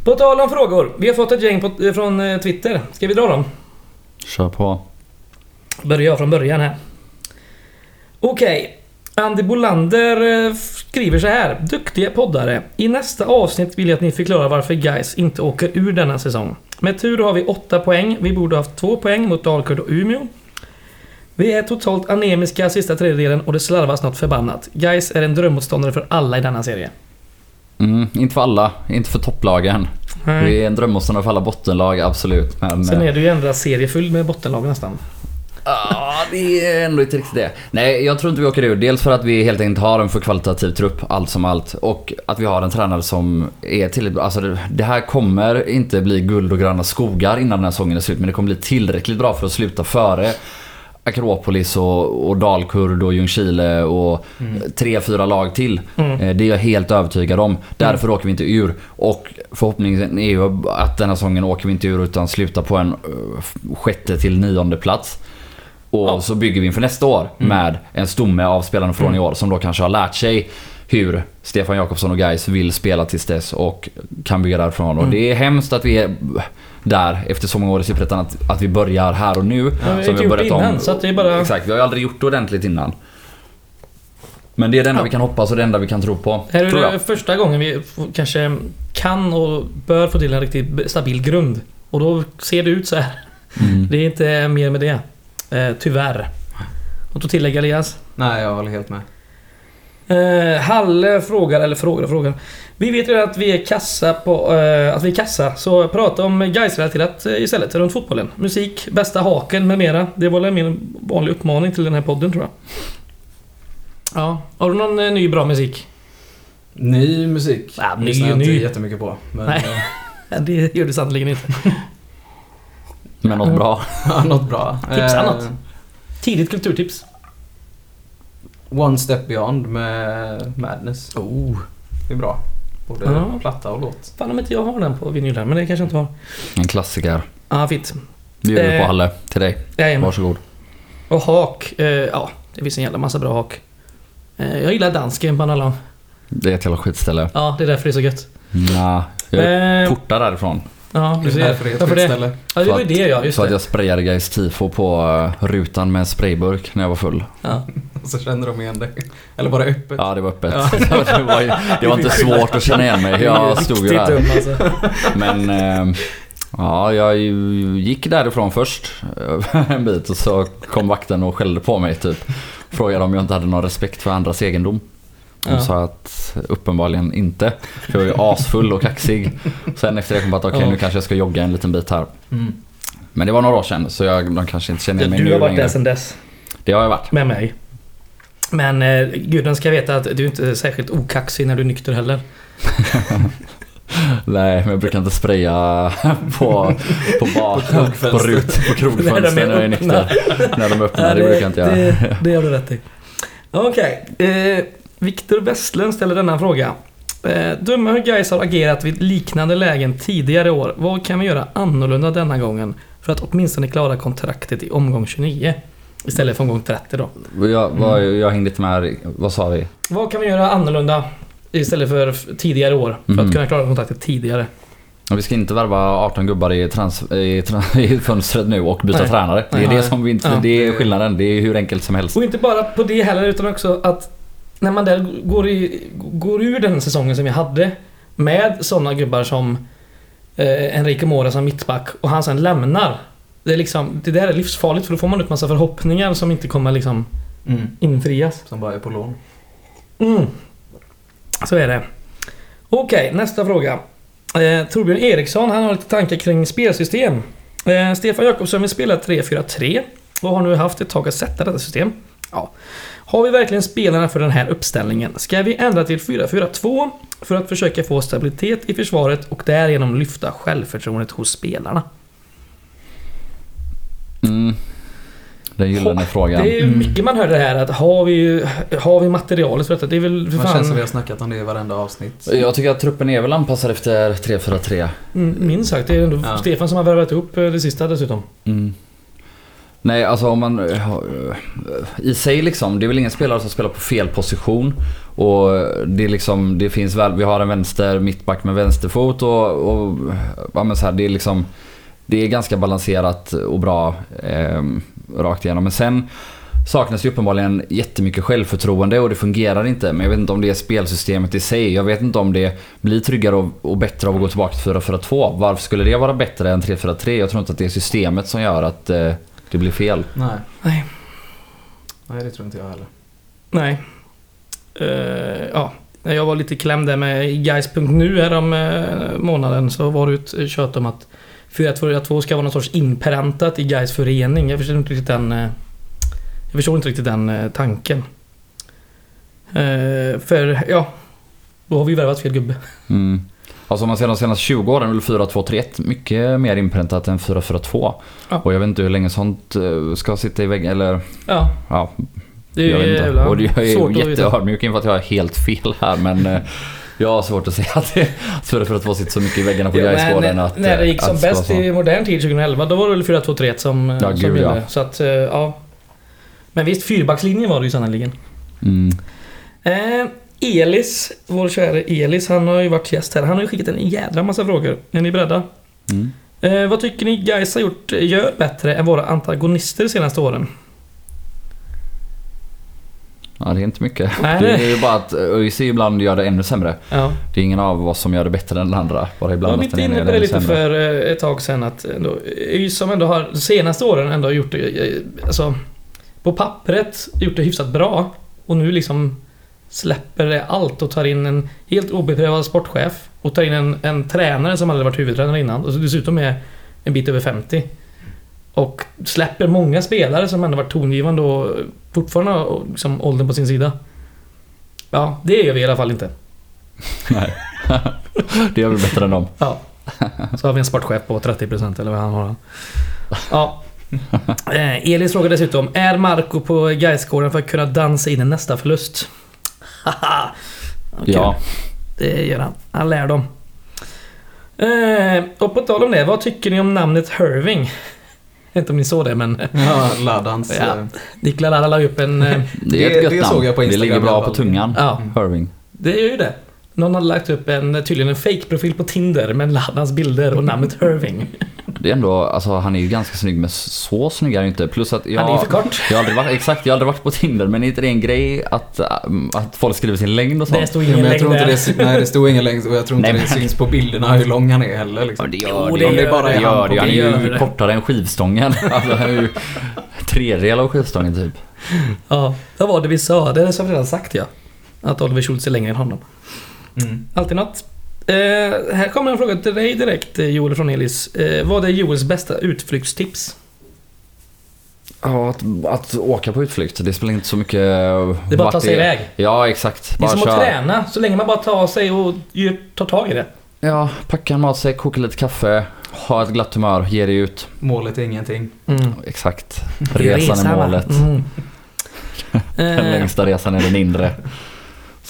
På tal om frågor, vi har fått ett gäng på, från eh, Twitter. Ska vi dra dem? Kör på. Börjar jag från början här. Okej. Andy Bolander eh, skriver så här. Duktiga poddare. I nästa avsnitt vill jag att ni förklarar varför guys inte åker ur denna säsong. Med tur har vi 8 poäng. Vi borde haft 2 poäng mot Dalkurd och Umeå. Vi är totalt anemiska sista tredjedelen och det slarvas något förbannat. Guys är en drömmotståndare för alla i denna serie. Mm, inte för alla, inte för topplagen. Vi är en drömmotståndare för alla bottenlag, absolut. Men, Sen eh, är det ju ändå serie full med bottenlag nästan. Ja, det är ändå inte riktigt det. Nej, jag tror inte vi åker ur. Dels för att vi helt enkelt har en för kvalitativ trupp, allt som allt. Och att vi har en tränare som är tillräckligt bra. Alltså det, det här kommer inte bli guld och gröna skogar innan den här säsongen är slut. Men det kommer bli tillräckligt bra för att sluta före Akropolis och, och Dalkurd och Ljungskile och tre, fyra lag till. Mm. Eh, Det är jag helt övertygad om. Därför åker vi inte ur. Och förhoppningen är ju att denna säsongen åker vi inte ur utan slutar på en eh, sjätte till nionde plats. Och Ja. så bygger vi inför nästa år med en stomme av spelarna från i år som då kanske har lärt sig hur Stefan Jakobsson och Gais vill spela tills dess och kan bygga därifrån. Och Mm. det är hemskt att vi är där efter så många år i Superettan att, att vi börjar här och nu. Ja, vi har inte gjort innan, så att det är bara... Exakt, vi har ju aldrig gjort det ordentligt innan. Men det är det enda Ja. vi kan hoppas och det enda vi kan tro på. Här är tror det jag. första gången vi kanske kan och bör få till en riktigt stabil grund. Och då ser det ut så här. Mm. Det är inte mer med det. Eh, tyvärr. Något att tillägga Elias? Nej, jag håller helt med. Eh, Halle frågar, eller frågar och frågar. Vi vet ju att vi är kassa på... Eh, att vi är kassa, så prata om Gais-relaterat eh, istället, runt fotbollen. Musik, bästa haken med mera. Det var väl min vanlig uppmaning till den här podden tror jag. Ja, har du någon eh, ny bra musik? Ny musik Ja, ny lyssnar jag inte ny. jättemycket på. Men Nej. eh, Ja, Det gör du sannerligen inte. Men något bra. ja, något bra. Tipsa Eh, något. Tidigt kulturtips. One Step Beyond med Madness. Oh. Det är bra. Både Ja. platta och låt. Fan om inte jag har den på vinyl här, men det kanske jag inte har. En klassiker. Ja, ah, fint. Det gör vi Eh, på Halle. Till dig. Jajamän. Varsågod. Och hak. Eh, ja, det finns en jävla massa bra hak. Eh, jag gillar dansken på alla. Det är ett jävla skitställe. Ja, det är därför det är så gött. Nah, jag är Eh, portad därifrån. Ja, du Det är ser. det Varför det? skitställe. Ja, det För var ju att- det ja, just För att det. jag sprayade Gais tifo på eh, rutan med en sprayburk när jag var full. Ja. Så känner de igen dig. Eller var det öppet? Ja, det var öppet. Ja. det, var, ju- det var inte svårt att känna igen mig. Jag stod ju där. alltså. Men eh, ja, jag ju- gick därifrån först eh, en bit och så kom vakten och skällde på mig typ. Frågade om jag inte hade någon respekt för andras egendom. Och Ja. sa att uppenbarligen inte. För jag var ju asfull och kaxig. Sen efter det kom jag på att okej Ja. nu kanske jag ska jogga en liten bit här. Mm. Men det var några år sedan så jag, de kanske inte känner mig Du nu har varit längre. där sedan dess. Det har jag varit. Med mig. Men eh, guden ska veta att du inte är särskilt okaxig när du är nykter heller. Nej, men jag brukar inte spraya på, på, bar, på, rut, på krogfönster När är jag är nykter. När de är öppna, det brukar jag inte göra. Det, det gör du rätt i. Okej. Eh, Viktor Westlund ställer denna fråga. Eh, döma hur Gais har agerat vid liknande lägen tidigare år. Vad kan vi göra annorlunda denna gången för att åtminstone klara kontraktet i omgång 29? Istället för omgång 30 då. Jag, vad, jag hängde inte med här. Vad sa vi? Vad kan vi göra annorlunda istället för tidigare år för Mhm. att kunna klara kontraktet tidigare? Vi ska inte värva 18 gubbar i, trans, i, i fönstret nu och byta Nej. tränare. Det är Nej. det som vi inte... Ja. Det är skillnaden. Det är hur enkelt som helst. Och inte bara på det heller utan också att när man där går, i, går ur den säsongen som vi hade med sådana gubbar som eh, Enrique Mora som mittback och han sen lämnar. Det, är liksom, det där är livsfarligt för då får man ut massa förhoppningar som inte kommer liksom Mm. infrias. Som bara är på lån. Mm. Så är det. Okej, nästa fråga. Eh, Torbjörn Eriksson, han har lite tankar kring spelsystem. Eh, Stefan Jakobsson vill spela 3-4-3 och har nu haft ett tag att sätta detta system. Ja. Har vi verkligen spelarna för den här uppställningen? Ska vi ändra till 4-4-2 för att försöka få stabilitet i försvaret och därigenom lyfta självförtroendet hos spelarna? Mm. Den gyllene frågan. Det är ju mycket man hör det här att har vi, har vi materialet för detta? Det är väl för Det känns som vi fan har snackat om det i varenda avsnitt. Jag tycker att truppen är väl anpassad efter 3-4-3. mm, minst sagt. Det är ändå Ja. Stefan som har värvat upp eh, det sista dessutom. Mm. Nej, alltså om man... Eh, eh, I sig liksom, det är väl ingen spelare som spelar på fel position. Och det är liksom, det finns väl, vi har en vänster mittback med vänsterfot och, och ja men så här, det är liksom... Det är ganska balanserat och bra eh, rakt igenom. Men sen saknas ju uppenbarligen jättemycket självförtroende och det fungerar inte. Men jag vet inte om det är spelsystemet i sig. Jag vet inte om det blir tryggare och, och bättre av att gå tillbaka till 4-4-2. Varför skulle det vara bättre än 3-4-3? Jag tror inte att det är systemet som gör att eh, det blir fel. Nej. Nej. Nej, det tror inte jag heller. Nej. Eh, ja. När jag var lite klämd där med Guys.nu här om eh, månaden så var det ett tjöt om att 4-2 ska vara någon sorts inpräntat i Guys förening. Jag förstår inte riktigt den... eh, jag förstår inte riktigt den eh, tanken. Eh, för, ja. Då har vi ju värvat fel gubbe. Mm. Alltså om man ser de senaste 20 åren väl 4-2-3-1 mycket mer inpräntat än 4-4-2. Ja. Och jag vet inte hur länge sånt eh, ska sitta i väggen eller Ja. ja, Det är jag vet ju inte. Och jag är jätteödmjuk inför att jag har helt fel här men eh, jag har svårt att säga att det- att 4-4-2 sitter så mycket i väggarna på Ja, Gaisgården att... när det eh, gick som bäst i modern tid 2011, då var det väl 4-2-3-1 som, Ja, som gud, gällde. ja. Så att, ja. Men visst, fyrbackslinjen var det ju sannerligen. Mm. Eh, Elis, vår kära Elis, han har ju varit gäst här. Han har ju skickat en jädra massa frågor. Är ni beredda? Mm. Eh, vad tycker ni guys har gjort, gör bättre än våra antagonister de senaste åren? Ja, det är inte mycket. Nej, Det är ju bara att ÖIS ibland gör det ännu sämre. Ja. Det är ingen av oss som gör det bättre än den andra. Bara ibland var ena inne på det lite sämre. för eh, ett tag sedan att ändå, ÖIS som ändå har de senaste åren ändå gjort det, eh, alltså på pappret gjort det hyfsat bra och nu liksom släpper allt och tar in en helt obeprövad sportchef och tar in en, en tränare som aldrig varit huvudtränare innan och dessutom är en bit över 50. Och släpper många spelare som ändå varit tongivande och fortfarande har liksom åldern på sin sida. Ja, det gör vi i alla fall inte. Nej. det gör vi bättre än dem. Ja. Så har vi en sportchef på 30% eller vad han har. Ja. Eh, Elis frågar dessutom, är Marco på Gaisgården för att kunna dansa in nästa förlust? Haha! Kul. Ja. Det gör han. Han lär dem. Eh, och på tal om det, vad tycker ni om namnet Herving? Jag vet inte om ni såg det men Ja, Laddans... Ja. eh, Niklas Ladda la upp en... eh, Det är Det- ett gött det namn. såg jag på Det Instagram ligger i bra på tungan. Ja, Irving. det är ju det. Någon hade lagt upp en, tydligen en fake-profil på Tinder med Laddans bilder och namnet Herving. Det är ändå, alltså han är ju ganska snygg men så snygg är han ju inte. Plus att jag... Han är ju för kort. Jag har aldrig varit, exakt, jag har aldrig varit på Tinder men är inte det en grej att, att folk skriver sin längd och Det sånt? stod Ja, ingen men jag tror längd inte det, nej, det stod ingen längd och jag tror inte Nej, det men- syns på bilderna hur lång han är heller. Ja, Liksom. det Jo, gör det det. gör Det bara det är gör han det. Han är ju kortare än skivstången. Alltså han är ju tredjedel av skivstången typ. Ja, vad var det vi sa? Det är det som redan sagt ja. Att Oliver Schultz är längre än honom. Mm. Alltid något. Eh, här kommer en fråga till dig direkt eh, Joel från Elis. Eh, vad är Joels bästa utflyktstips? Ja, att, att åka på utflykt, det spelar inte så mycket... Det är bara att ta sig iväg. Ja, exakt. Det är som att köra. träna, så länge man bara tar sig och gör, tar tag i det. Ja, packa en matsäck, koka lite kaffe, ha ett glatt humör, ge dig ut. Målet är ingenting. Mm. Exakt. Resan är målet. Mm. Den Eh, längsta resan är den inre.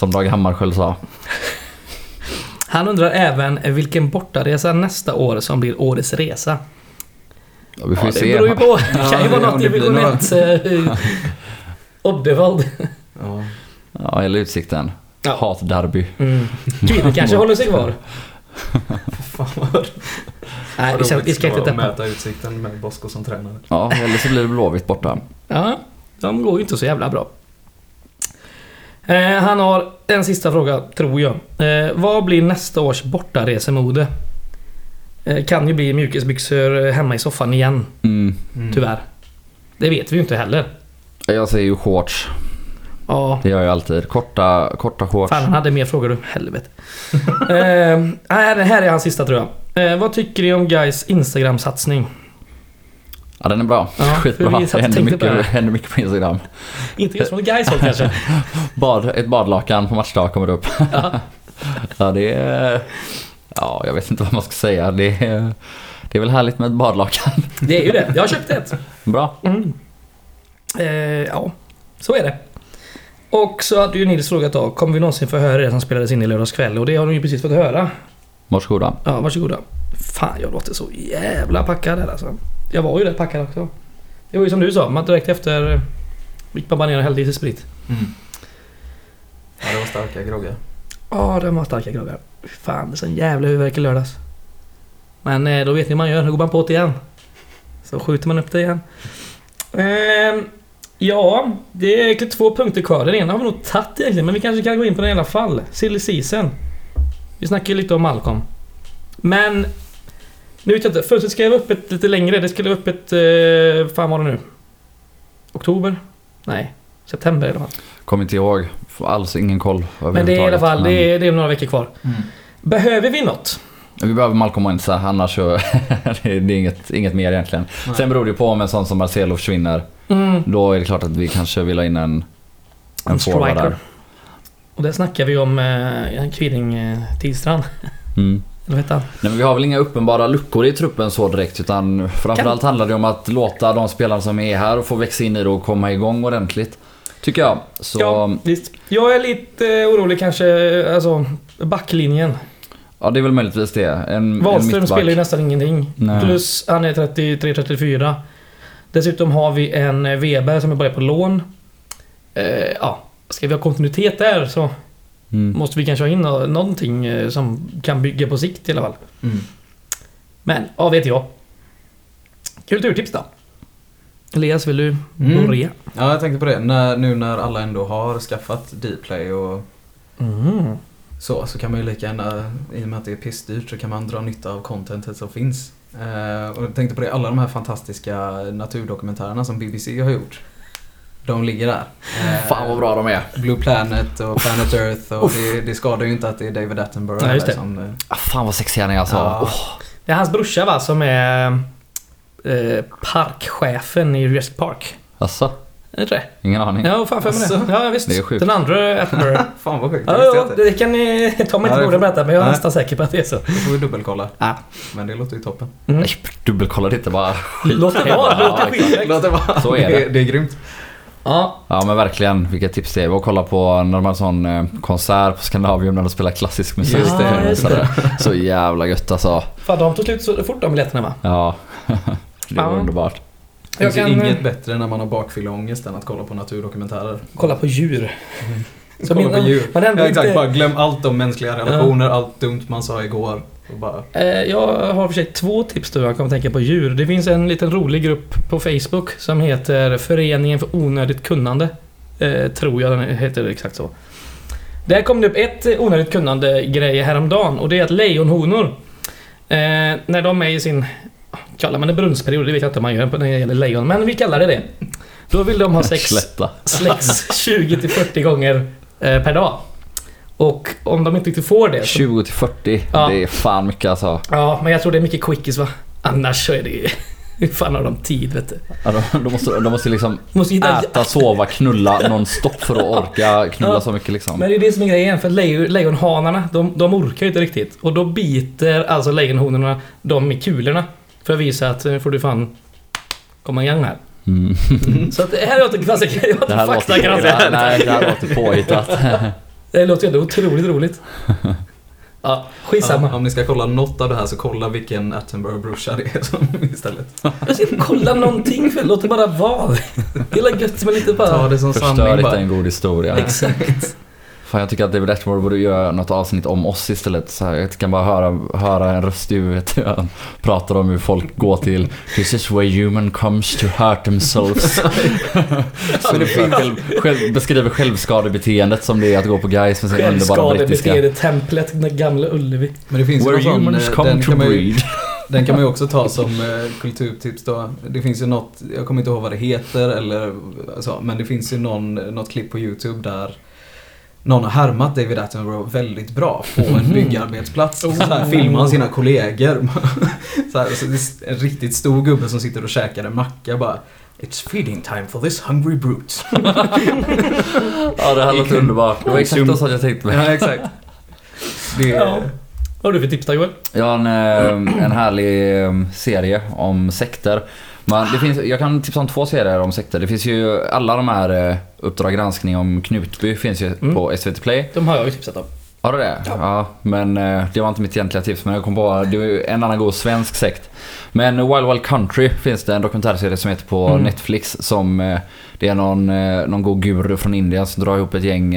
Som Dag Hammarskjöld sa. han undrar även vilken bortaresa nästa år som blir årets resa. Ja, vi får Ja, det se. beror ju på. Det kan ju Ja, vara något det i blir division några. 1. eh, Oddevald. Ja. Ja, eller Utsikten. Ja. Hatderby. Mm. Kvinnor kanske håller sig kvar. Fan vad Nej, vi ska, vi ska inte täppa. mäta utsikten med Bosko som tränare. Ja, eller så blir det Blåvitt borta. Ja, de går ju inte så jävla bra. Eh, han har en sista fråga, tror jag. Eh, vad blir nästa års bortaresemode? Eh, kan ju bli mjukisbyxor hemma i soffan igen, Mm. tyvärr. Det vet vi ju inte heller. Jag säger ju shorts. Ja, Det gör jag alltid. Korta, korta shorts. fan han hade mer frågor du. Helvete. eh, här, här är hans sista tror jag. Eh, vad tycker ni om Guys Instagram-satsning? Ja, den är bra. Ja, Skitbra. Det händer mycket, händer mycket på Instagram. Inte just från Guys håll kanske. Bad, ett badlakan på matchdag kommer upp. Ja. Ja, det är... Ja, jag vet inte vad man ska säga. Det är, det är väl härligt med ett badlakan. Det är ju det. Jag har köpt ett. Bra. Mm. Eh, ja, så är det. Och så hade ju Nils frågat då, kommer vi någonsin få höra det som spelades in i lördags kväll? Och det har de ju precis fått höra. Varsågoda. Ja, varsågoda. Fan, jag låter så jävla packad här alltså. Jag var ju rätt packad också. Det var ju som du sa, man direkt efter gick man bara ner och hällde i sig sprit. Mm. Ja, det var starka groggar. Ja, den var starka groggar. Fan, det är sån jävla huvudvärk i lördags. Men eh, då vet ni hur man gör, då går man på det igen. Så skjuter man upp det igen. Ehm, ja, det är egentligen två punkter kvar. Den ena har vi nog tagit egentligen, men vi kanske kan gå in på den i alla fall. Silly season. Vi snackade ju lite om Malcolm. Men... Nu vet jag inte, först ska jag vara öppet lite längre. Det skulle vara öppet... Eh, fan var det nu? Oktober? Nej, september i alla fall. Kommer inte ihåg. Får Alls ingen koll Men det är i alla fall, Men det är, det är några veckor kvar. Mm. Behöver vi något? Vi behöver Malcolm Wensa, annars så... det är inget, inget mer egentligen. Nej. Sen beror det ju på om en sån som Marcelo försvinner. Mm. Då är det klart att vi kanske vill ha in en... En, En forward striker. där. Och där snackar vi om eh, en Kviding eh, Tidstrand. Mm. Vad heter han? Nej, men vi har väl inga uppenbara luckor i truppen så direkt utan framförallt handlar det om att låta de spelare som är här få växa in i det och komma igång ordentligt. Tycker jag. Så Ja, visst. Jag är lite eh, orolig kanske, alltså backlinjen. ja, det är väl möjligtvis det. En, en Wahlström mittback. spelar ju nästan ingenting. Nej. Plus han är 33-34. Dessutom har vi en eh, Weber som är bara på lån. Eh, ja, ska vi ha kontinuitet där så Mm. måste vi kanske ha in nå- någonting eh, som kan bygga på sikt i alla fall. Mm. Men, ja vet jag. Kulturtips då? Elias, vill du Mm. börja? Ja, jag tänkte på det. När, nu när alla ändå har skaffat Dplay och Mm. så, så kan man ju lika gärna, i och med att det är pissdyrt, så kan man dra nytta av contentet som finns. Eh, och jag tänkte på det, alla de här fantastiska naturdokumentärerna som BBC har gjort. De ligger där. Eh, Fan vad bra de är. Blue Planet och Planet Earth och det, det skadar ju inte att det är David Attenborough Nej, just det. som... eh, Ah, fan vad sexiga ni är alltså. Ja. Åh, Det är hans brorsa va, som är eh, parkchefen i Jurassic Park. Alltså, Är det inte det? ingen aning. Ja, fan för mig Asså? det. Ja, visst. Det är sjukt. Den andra Attenborough. Fan vad sjukt, det ja, ja, inte. det kan ni ta mig inte det på får- berätta, men jag är Nej. nästan säker på att det är så. Det får vi dubbelkolla. Ja. Men det låter ju toppen. Mm. Nej, dubbelkolla det inte bara. Låt det vara, det. Låt det vara. Så är det. det. Det är grymt. Ja, Ja men verkligen, vilket tips det är. Och kolla på när de har en sån eh, konsert på Scandinavium när de spelar klassisk musik. Just sådär. Så jävla gött alltså. fan de tog slut så fort de biljetterna va? Ja. Det var Ja. underbart. Det finns kan ju eh, inget bättre när man har bakfylleångest än att kolla på naturdokumentärer. kolla på djur. Så kolla min- på djur. ja, exakt, inte- bara glöm allt om mänskliga relationer, allt dumt man sa igår. Bara, Eh, Jag har för sig två tips då jag kommer att tänka på djur. Det finns en liten rolig grupp på Facebook som heter Föreningen för onödigt kunnande. Eh, tror jag den heter exakt så. Där kom det upp ett onödigt kunnande grej häromdagen och det är att lejonhonor eh, när de är i sin... Kallar man det brunstperiod? Det vet jag inte om man gör när det gäller lejon, men vi kallar det det. Då vill de ha sex Slätta. släcks 20-40 gånger eh, per dag. Och om de inte riktigt får det... så- 20 till 40. Ja. Det är fan mycket alltså. Ja, men jag tror det är mycket quickies va? Annars så är det ju... Hur fan har de tid vet du? Ja, de, de, måste, de måste liksom Måste hitta... äta, sova, knulla non-stop för att orka knulla Ja. så mycket liksom. Men det är det som är grejen, för lejon, lejonhanarna, de, de orkar ju inte riktigt. Och då biter alltså lejonhonorna dem i kulorna. För att visa att nu får du fan komma igång här. Mm. Så att här låter klassiker, jag har inte låter, faktagrannskat. nej, det här låter påhittat. Det låter ju ändå otroligt roligt. Ja, skitsamma. ja, om ni ska kolla något av det här så kolla vilken Attenborough-brorsa det är som istället. Jag ska inte kolla någonting för låt det bara vara. Det är gött men inte Ta bara... det som Förstör sanning inte bara. en god historia. Exakt. Fan, jag tycker att David Attenborough borde göra något avsnitt om oss istället. Så här, jag kan bara höra, höra en röst i huvudet. Han pratar om hur folk går till This is where human comes to hurt themselves. så det själv, själv, beskriver självskadebeteendet som det är att gå på guys med sin underbara brittiska. Självskadebeteende-templet, den gamla Ullevi. Men det finns ju Where någon sån, humans eh, come den to kan, man ju, breed. den kan man ju också ta som eh, kulturtips då. Det finns ju något, jag kommer inte ihåg vad det heter eller så, men det finns ju någon, något klipp på YouTube där någon har härmat David Attenborough väldigt bra på en byggarbetsplats. Så här filmar han sina kollegor. så här, så det är en riktigt stor gubbe som sitter och käkar en macka bara It's feeding time for this hungry brute. Ja, det här låter underbart. Det var exakt så jag tänkte mig. ja, exakt. Det, Ja. Vad har du för tips då Joel? Jag har en, eh, en härlig eh, serie om sekter. Men det finns, jag kan tipsa om två serier om sekter. Det finns ju alla de här eh, Uppdrag granskning om Knutby finns ju Mm. på SVT Play. De har jag ju tipsat om. Har du det? Ja. men eh, det var inte mitt egentliga tips. Men jag kom på, det var en annan god svensk sekt. Men Wild Wild Country finns det en dokumentärserie som heter på Mm. Netflix. Som, eh, det är någon, någon god guru från Indien som drar ihop ett gäng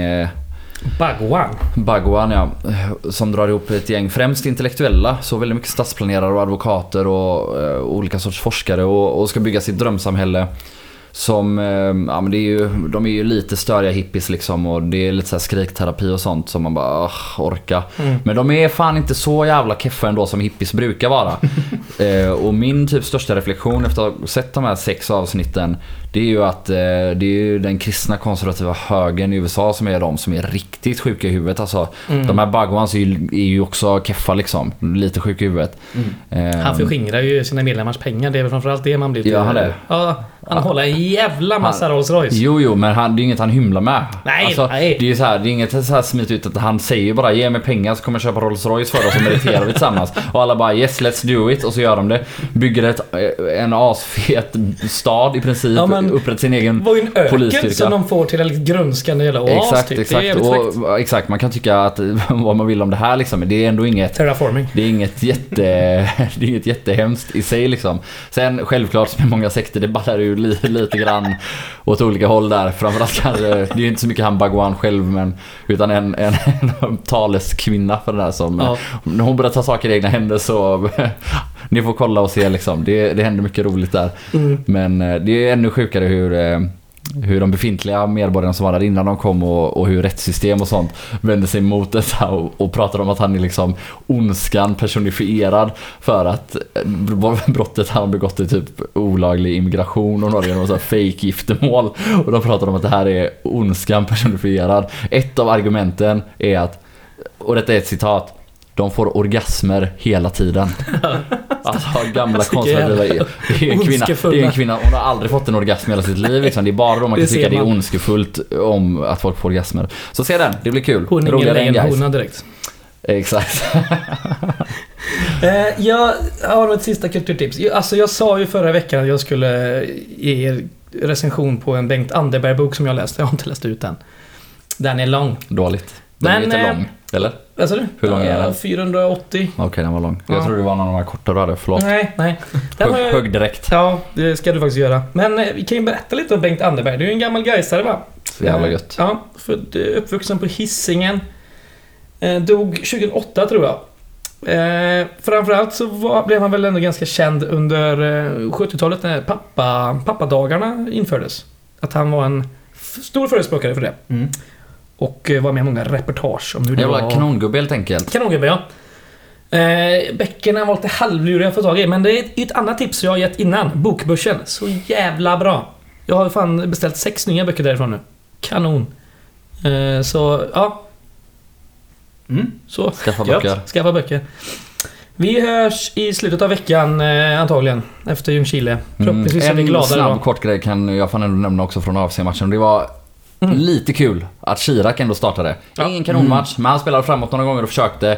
Bagwan. Bhagwan ja, som drar ihop ett gäng främst intellektuella, så väldigt mycket stadsplanerare och advokater och eh, olika sorts forskare och, och ska bygga sitt drömsamhälle. Som, eh, ja men det är ju, de är ju lite störiga hippies liksom och det är lite så här skrikterapi och sånt som man bara "Ugh, orka. Mm. Men de är fan inte så jävla keffa ändå som hippies brukar vara. eh, och min typ största reflektion efter att ha sett de här sex avsnitten det är ju att eh, det är ju den kristna konservativa högern i USA som är de som är riktigt sjuka i huvudet. Alltså, Mm. De här Bagwans är ju, är ju också keffa liksom. Lite sjuka i huvudet. Eh, Han förskingrar ju sina medlemmars pengar. Det är väl framförallt det man blir Gör han det? Ja, han håller en jävla massa Rolls Royce. Jo, jo, men han, det är inget han hymlar med. Nej, alltså, nej. Det är ju så här, det är inget så här smit ut att han säger bara ge mig pengar så kommer jag köpa Rolls Royce för oss och mediterar vi tillsammans. Och alla bara yes let's do it och så gör de det. Bygger ett, eh, en asfet stad i princip. Ja, men- upprättar sin egen var ju en öken som de får till en lite grönskande jävla oas Exakt, typ. Exakt. Och, exakt, man kan tycka att vad man vill om det här liksom, men det är ändå inget Terraforming. det är inget jätte... Det är inget jättehemskt i sig liksom. Sen självklart som i många sekter, det ballar ju li, lite grann åt olika håll där. Framförallt kanske, det är ju inte så mycket han Bagwan själv men utan en, en, en taleskvinna för det där som... Ja. När hon börjar ta saker i egna händer så... ni får kolla och se liksom. Det, det händer mycket roligt där. Mm. Men eh, det är ännu sjukare hur... eh, hur de befintliga medborgarna som var där innan de kom och, och hur rättssystem och sånt vände sig mot detta och, och pratade om att han är liksom ondskan personifierad för att eh, brottet han begått är typ olaglig immigration och några genom så här fake giftermål och de pratar om att det här är ondskan personifierad. Ett av argumenten är att, och detta är ett citat, de får orgasmer hela tiden. Alltså gamla konservativa. Det är en kvinna, det är en kvinna, hon har aldrig fått en orgasm i hela sitt liv liksom. Det är bara då man Det kan tycka det är ondskefullt om att folk får orgasmer. Så se den, det blir kul. Hon är än guys. lejonhona direkt. Exakt. Eh, jag har ett sista kulturtips. Alltså jag sa ju förra veckan att jag skulle ge er recension på en Bengt Anderberg-bok som jag läste. Jag har inte läst ut den. Den är lång. Dåligt. Den är Men, lite eh, lång. Eller? Vad sa du? Hur lång är den? Eh, 480. Okej, den var lång. Ja. Jag trodde det var någon av de här korta du hade, förlåt. Nej, nej. Den var Högg, direkt. Ja, det ska du faktiskt göra. Men eh, vi kan ju berätta lite om Bengt Anderberg. Du är ju en gammal gaisare va? Så jävla Eh, gött. Ja, född, eh, uppvuxen på Hisingen. Eh, Dog 2008 tror jag. Eh, framförallt så var, blev han väl ändå ganska känd under eh, 70-talet när pappa, pappadagarna infördes. Att han var en f- stor förespråkare för det. Mm. Och eh, var med i många reportage om hur det Jävla var. kanongubbe helt enkelt. Kanongubbe ja. Eh, böckerna var lite halvluriga att få tag i, men det är ett, ett annat tips jag har gett innan. Bokbörsen. Så jävla bra. Jag har fan beställt sex nya böcker därifrån nu. Kanon. Eh, så, ja. Mm. Så. Skaffa Gött. böcker. Skaffa böcker. Vi hörs i slutet av veckan eh, antagligen. Efter Ljungskile. Förhoppningsvis är vi Mm. en gladare snabb då. kort grej kan jag fan ändå nämna också från AFC-matchen. Det var Mm. lite kul att Chirac ändå startade. Ja. Ingen kanonmatch, men han spelade framåt några gånger och försökte.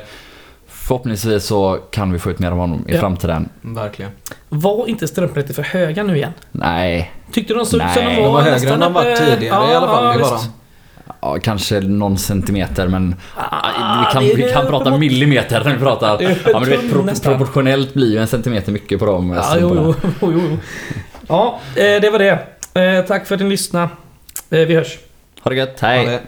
Förhoppningsvis så kan vi få ut mer av honom i Ja. framtiden. Verkligen. Var inte strumporna för höga nu igen? Nej, Tyckte du de såg ut som Nej, de De var var högre än de varit tidigare i alla fall. Visst. ja, kanske någon centimeter men Ah, vi kan, vi kan prata uppemot- millimeter när vi pratar. Ja, men du vet, pro proportionellt blir ju en centimeter mycket på dem. Ja, jo, jo, jo. Ja, eh, det var det. Eh, Tack för att ni lyssnade. Eh, Vi hörs. Ha det gött, hej! det-